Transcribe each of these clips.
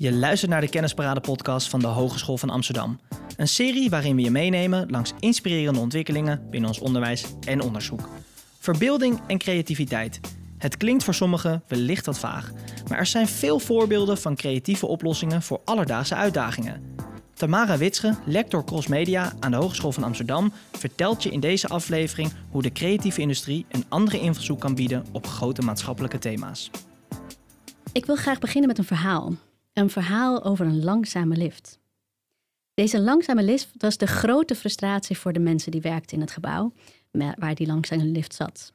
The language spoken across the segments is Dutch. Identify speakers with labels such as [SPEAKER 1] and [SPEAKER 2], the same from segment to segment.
[SPEAKER 1] Je luistert naar de Kennisparade podcast van de Hogeschool van Amsterdam. Een serie waarin we je meenemen langs inspirerende ontwikkelingen binnen ons onderwijs en onderzoek. Verbeelding en creativiteit. Het klinkt voor sommigen wellicht wat vaag, maar er zijn veel voorbeelden van creatieve oplossingen voor alledaagse uitdagingen. Tamara Witsche, lector crossmedia aan de Hogeschool van Amsterdam, vertelt je in deze aflevering hoe de creatieve industrie een andere invalshoek kan bieden op grote maatschappelijke thema's.
[SPEAKER 2] Ik wil graag beginnen met een verhaal. Een verhaal over een langzame lift. Deze langzame lift was de grote frustratie voor de mensen die werkten in het gebouw waar die langzame lift zat.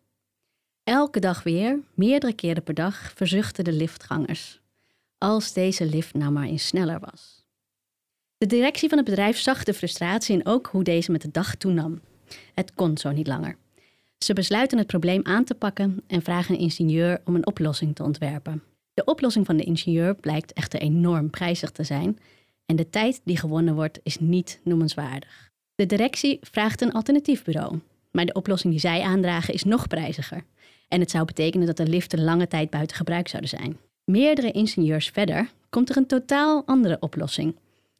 [SPEAKER 2] Elke dag weer, meerdere keren per dag, verzuchten de liftgangers. Als deze lift nou maar eens sneller was. De directie van het bedrijf zag de frustratie en ook hoe deze met de dag toenam. Het kon zo niet langer. Ze besluiten het probleem aan te pakken en vragen een ingenieur om een oplossing te ontwerpen. De oplossing van de ingenieur blijkt echter enorm prijzig te zijn en de tijd die gewonnen wordt is niet noemenswaardig. De directie vraagt een alternatief bureau, maar de oplossing die zij aandragen is nog prijziger. En het zou betekenen dat de liften lange tijd buiten gebruik zouden zijn. Meerdere ingenieurs verder komt er een totaal andere oplossing,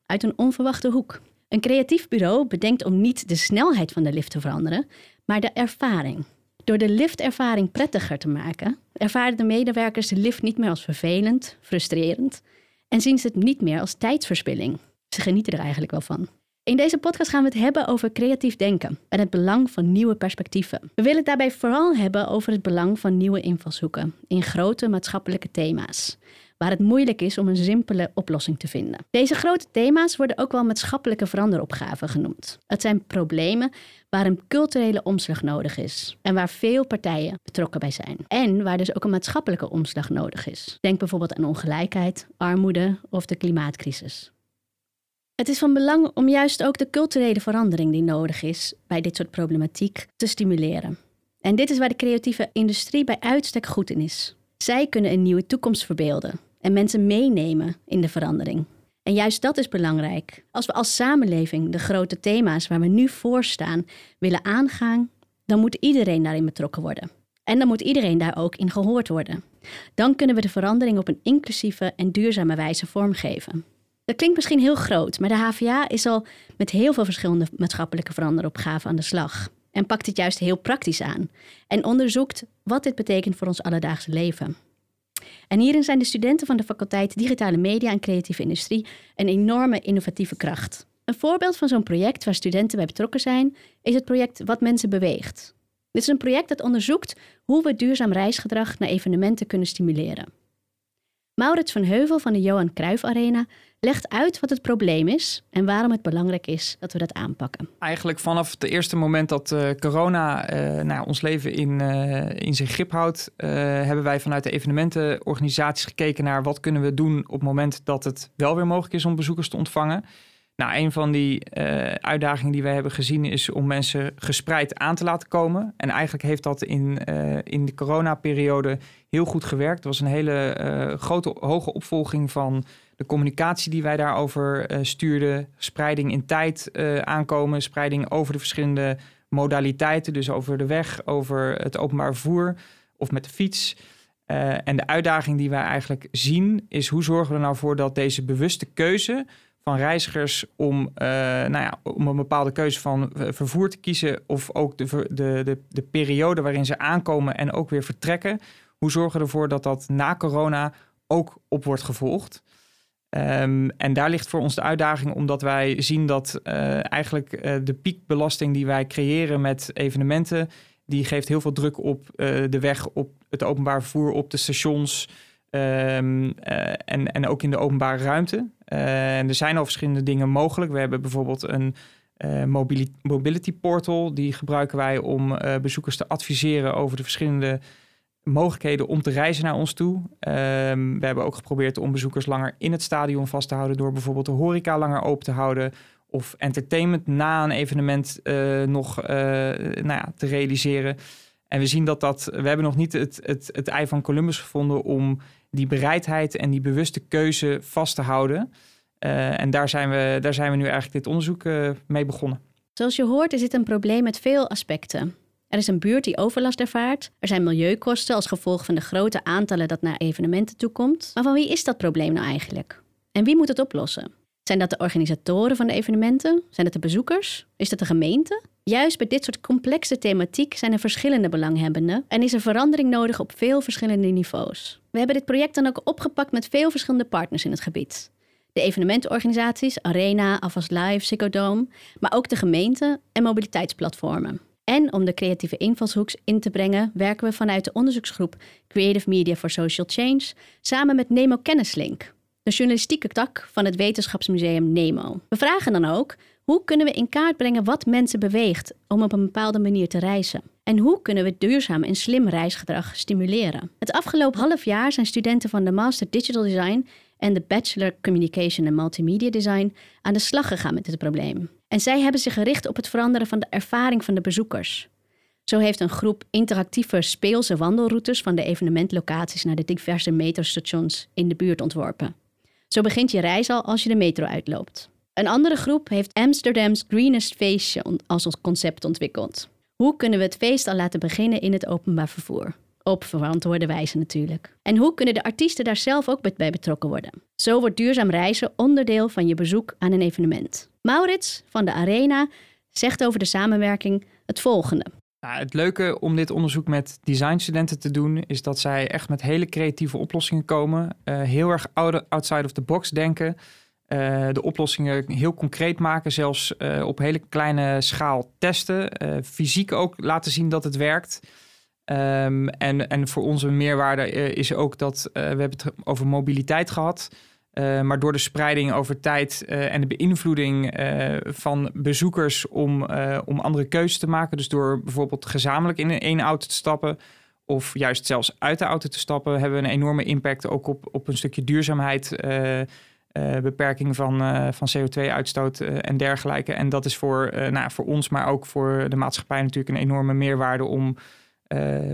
[SPEAKER 2] uit een onverwachte hoek. Een creatief bureau bedenkt om niet de snelheid van de lift te veranderen, maar de ervaring. Door de liftervaring prettiger te maken, ervaren de medewerkers de lift niet meer als vervelend, frustrerend en zien ze het niet meer als tijdsverspilling. Ze genieten er eigenlijk wel van. In deze podcast gaan we het hebben over creatief denken en het belang van nieuwe perspectieven. We willen het daarbij vooral hebben over het belang van nieuwe invalshoeken in grote maatschappelijke thema's waar het moeilijk is om een simpele oplossing te vinden. Deze grote thema's worden ook wel maatschappelijke veranderopgaven genoemd. Het zijn problemen waar een culturele omslag nodig is en waar veel partijen betrokken bij zijn. En waar dus ook een maatschappelijke omslag nodig is. Denk bijvoorbeeld aan ongelijkheid, armoede of de klimaatcrisis. Het is van belang om juist ook de culturele verandering die nodig is bij dit soort problematiek te stimuleren. En dit is waar de creatieve industrie bij uitstek goed in is. Zij kunnen een nieuwe toekomst verbeelden en mensen meenemen in de verandering. En juist dat is belangrijk. Als we als samenleving de grote thema's waar we nu voor staan willen aangaan, dan moet iedereen daarin betrokken worden. En dan moet iedereen daar ook in gehoord worden. Dan kunnen we de verandering op een inclusieve en duurzame wijze vormgeven. Dat klinkt misschien heel groot, maar de HVA is al met heel veel verschillende maatschappelijke veranderopgaven aan de slag. En pakt het juist heel praktisch aan. En onderzoekt wat dit betekent voor ons alledaagse leven. En hierin zijn de studenten van de faculteit Digitale Media en Creatieve Industrie een enorme innovatieve kracht. Een voorbeeld van zo'n project waar studenten bij betrokken zijn, is het project Wat Mensen Beweegt. Dit is een project dat onderzoekt hoe we duurzaam reisgedrag naar evenementen kunnen stimuleren. Maurits van Heuvel van de Johan Cruijff Arena legt uit wat het probleem is en waarom het belangrijk is dat we dat aanpakken.
[SPEAKER 3] Eigenlijk vanaf het eerste moment dat uh, corona uh, nou, ons leven in, uh, in zijn grip houdt, hebben wij vanuit de evenementenorganisaties gekeken naar wat kunnen we doen op het moment dat het wel weer mogelijk is om bezoekers te ontvangen. Nou, een van die uitdagingen die wij hebben gezien is om mensen gespreid aan te laten komen. En eigenlijk heeft dat in, in de coronaperiode heel goed gewerkt. Er was een hele grote, hoge opvolging van de communicatie die wij daarover uh, stuurden, spreiding in tijd uh, aankomen, spreiding over de verschillende modaliteiten, dus over de weg, over het openbaar vervoer of met de fiets. Uh, en de uitdaging die wij eigenlijk zien is hoe zorgen we er nou voor dat deze bewuste keuze van reizigers om, nou ja, om een bepaalde keuze van vervoer te kiezen of ook de, de, de, de periode waarin ze aankomen en ook weer vertrekken, hoe zorgen we ervoor dat dat na corona ook op wordt gevolgd? Um, en daar ligt voor ons de uitdaging, omdat wij zien dat uh, eigenlijk de piekbelasting die wij creëren met evenementen, die geeft heel veel druk op de weg, op het openbaar vervoer, op de stations um, en, en ook in de openbare ruimte. En er zijn al verschillende dingen mogelijk. We hebben bijvoorbeeld een mobility, mobility portal, die gebruiken wij om bezoekers te adviseren over de verschillende mogelijkheden om te reizen naar ons toe. Ehm, we hebben ook geprobeerd om bezoekers langer in het stadion vast te houden door bijvoorbeeld de horeca langer open te houden of entertainment na een evenement nog nou ja, te realiseren. En we zien dat dat, we hebben nog niet het, het, het ei van Columbus gevonden om die bereidheid en die bewuste keuze vast te houden. Uh, en daar zijn, we, daar zijn we nu eigenlijk dit onderzoek mee begonnen.
[SPEAKER 2] Zoals je hoort is dit een probleem met veel aspecten. Er is een buurt die overlast ervaart. Er zijn milieukosten als gevolg van de grote aantallen dat naar evenementen toekomt. Maar van wie is dat probleem nou eigenlijk? En wie moet het oplossen? Zijn dat de organisatoren van de evenementen? Zijn het de bezoekers? Is het de gemeente? Juist bij dit soort complexe thematiek zijn er verschillende belanghebbenden en is er verandering nodig op veel verschillende niveaus. We hebben dit project dan ook opgepakt met veel verschillende partners in het gebied. De evenementenorganisaties, Arena, Avas Live, Psychodome, maar ook de gemeente en mobiliteitsplatformen. En om de creatieve invalshoeks in te brengen, werken we vanuit de onderzoeksgroep Creative Media for Social Change samen met Nemo Kennislink, de journalistieke tak van het wetenschapsmuseum Nemo. We vragen dan ook hoe kunnen we in kaart brengen wat mensen beweegt om op een bepaalde manier te reizen? En hoe kunnen we duurzaam en slim reisgedrag stimuleren? Het afgelopen half jaar zijn studenten van de Master Digital Design en de Bachelor Communication en Multimedia Design aan de slag gegaan met dit probleem. En zij hebben zich gericht op het veranderen van de ervaring van de bezoekers. Zo heeft een groep interactieve speelse wandelroutes van de evenementlocaties naar de diverse metrostations in de buurt ontworpen. Zo begint je reis al als je de metro uitloopt. Een andere groep heeft Amsterdam's Greenest Feestje als concept ontwikkeld. Hoe kunnen we het feest al laten beginnen in het openbaar vervoer? Op verantwoorde wijze natuurlijk. En hoe kunnen de artiesten daar zelf ook bij betrokken worden? Zo wordt duurzaam reizen onderdeel van je bezoek aan een evenement. Maurits van de Arena zegt over de samenwerking het volgende.
[SPEAKER 3] Nou, het leuke om dit onderzoek met designstudenten te doen, is dat zij echt met hele creatieve oplossingen komen. Uh, heel erg outside of the box denken. Uh, de oplossingen heel concreet maken, zelfs uh, op hele kleine schaal testen. fysiek ook laten zien dat het werkt. Um, en, en voor onze meerwaarde is ook dat we hebben het over mobiliteit gehad. Uh, maar door de spreiding over tijd uh, en de beïnvloeding uh, van bezoekers om, om andere keuzes te maken. Dus door bijvoorbeeld gezamenlijk in één auto te stappen. Of juist zelfs uit de auto te stappen, hebben we een enorme impact ook op, op een stukje duurzaamheid. beperking van, van CO2-uitstoot en dergelijke. En dat is voor, nou, voor ons, maar ook voor de maatschappij natuurlijk een enorme meerwaarde om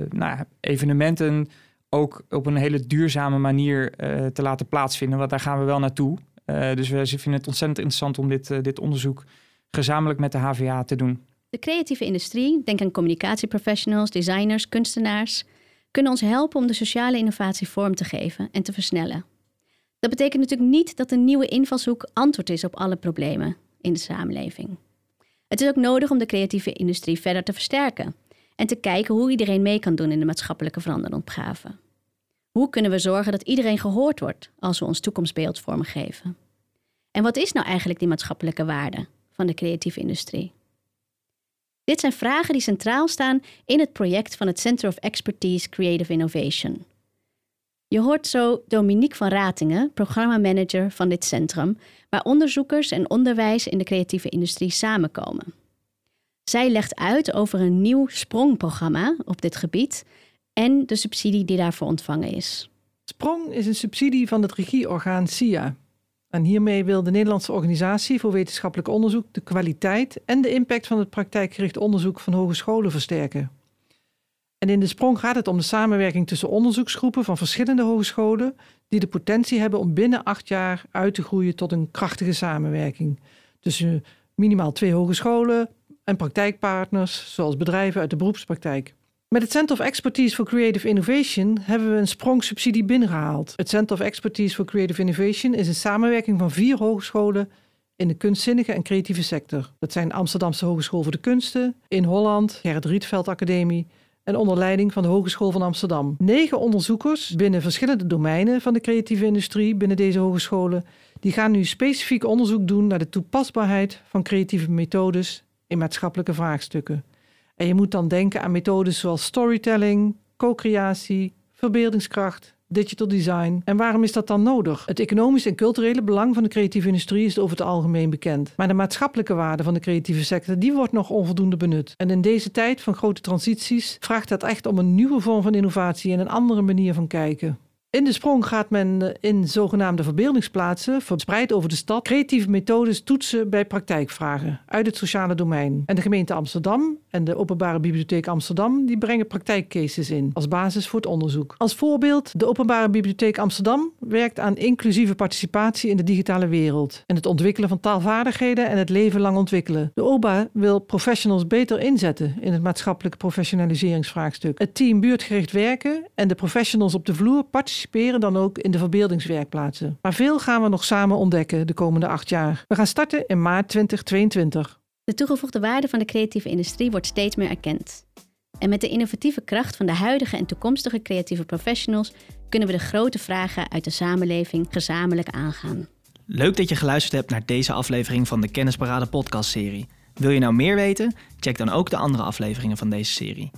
[SPEAKER 3] nou, evenementen ook op een hele duurzame manier uh, te laten plaatsvinden. Want daar gaan we wel naartoe. Uh, dus we vinden het ontzettend interessant om dit, uh, dit onderzoek gezamenlijk met de HVA te doen.
[SPEAKER 2] De creatieve industrie, denk aan communicatieprofessionals, designers, kunstenaars, kunnen ons helpen om de sociale innovatie vorm te geven en te versnellen. Dat betekent natuurlijk niet dat een nieuwe invalshoek antwoord is op alle problemen in de samenleving. Het is ook nodig om de creatieve industrie verder te versterken en te kijken hoe iedereen mee kan doen in de maatschappelijke veranderopgave. Hoe kunnen we zorgen dat iedereen gehoord wordt als we ons toekomstbeeld vormgeven? En wat is nou eigenlijk die maatschappelijke waarde van de creatieve industrie? Dit zijn vragen die centraal staan in het project van het Center of Expertise Creative Innovation. Je hoort zo Dominique van Ratingen, programmamanager van dit centrum, waar onderzoekers en onderwijs in de creatieve industrie samenkomen. Zij legt uit over een nieuw sprongprogramma op dit gebied en de subsidie die daarvoor ontvangen is.
[SPEAKER 4] Sprong is een subsidie van het regieorgaan SIA. En hiermee wil de Nederlandse Organisatie voor Wetenschappelijk Onderzoek de kwaliteit en de impact van het praktijkgericht onderzoek van hogescholen versterken. En in de sprong gaat het om de samenwerking tussen onderzoeksgroepen van verschillende hogescholen die de potentie hebben om binnen acht jaar uit te groeien tot een krachtige samenwerking. Tussen minimaal twee hogescholen, en praktijkpartners, zoals bedrijven uit de beroepspraktijk. Met het Center of Expertise for Creative Innovation hebben we een sprongsubsidie binnengehaald. Het Center of Expertise for Creative Innovation is een samenwerking van vier hogescholen in de kunstzinnige en creatieve sector. Dat zijn Amsterdamse Hogeschool voor de Kunsten, in Holland, Gerrit Rietveld Academie en onder leiding van de Hogeschool van Amsterdam. Negen onderzoekers binnen verschillende domeinen van de creatieve industrie binnen deze hogescholen, die gaan nu specifiek onderzoek doen naar de toepasbaarheid van creatieve methodes in maatschappelijke vraagstukken. En je moet dan denken aan methodes zoals storytelling, co-creatie, verbeeldingskracht, digital design. En waarom is dat dan nodig? Het economisch en culturele belang van de creatieve industrie is over het algemeen bekend. Maar de maatschappelijke waarde van de creatieve sector, die wordt nog onvoldoende benut. En in deze tijd van grote transities vraagt dat echt om een nieuwe vorm van innovatie en een andere manier van kijken. In de sprong gaat men eh, in zogenaamde verbeeldingsplaatsen, verspreid over de stad, creatieve methodes toetsen bij praktijkvragen uit het sociale domein. En de gemeente Amsterdam en de Openbare Bibliotheek Amsterdam die brengen praktijkcases in als basis voor het onderzoek. Als voorbeeld, de Openbare Bibliotheek Amsterdam werkt aan inclusieve participatie in de digitale wereld en het ontwikkelen van taalvaardigheden en het leven lang ontwikkelen. De OBA wil professionals beter inzetten in het maatschappelijk professionaliseringsvraagstuk. Het team buurtgericht werken en de professionals op de vloer participeren dan ook in de verbeeldingswerkplaatsen. Maar veel gaan we nog samen ontdekken de komende acht jaar. We gaan starten in maart 2022.
[SPEAKER 2] De toegevoegde waarde van de creatieve industrie wordt steeds meer erkend. En met de innovatieve kracht van de huidige en toekomstige creatieve professionals kunnen we de grote vragen uit de samenleving gezamenlijk aangaan.
[SPEAKER 1] Leuk dat je geluisterd hebt naar deze aflevering van de Kennisparade podcastserie. Wil je nou meer weten? Check dan ook de andere afleveringen van deze serie.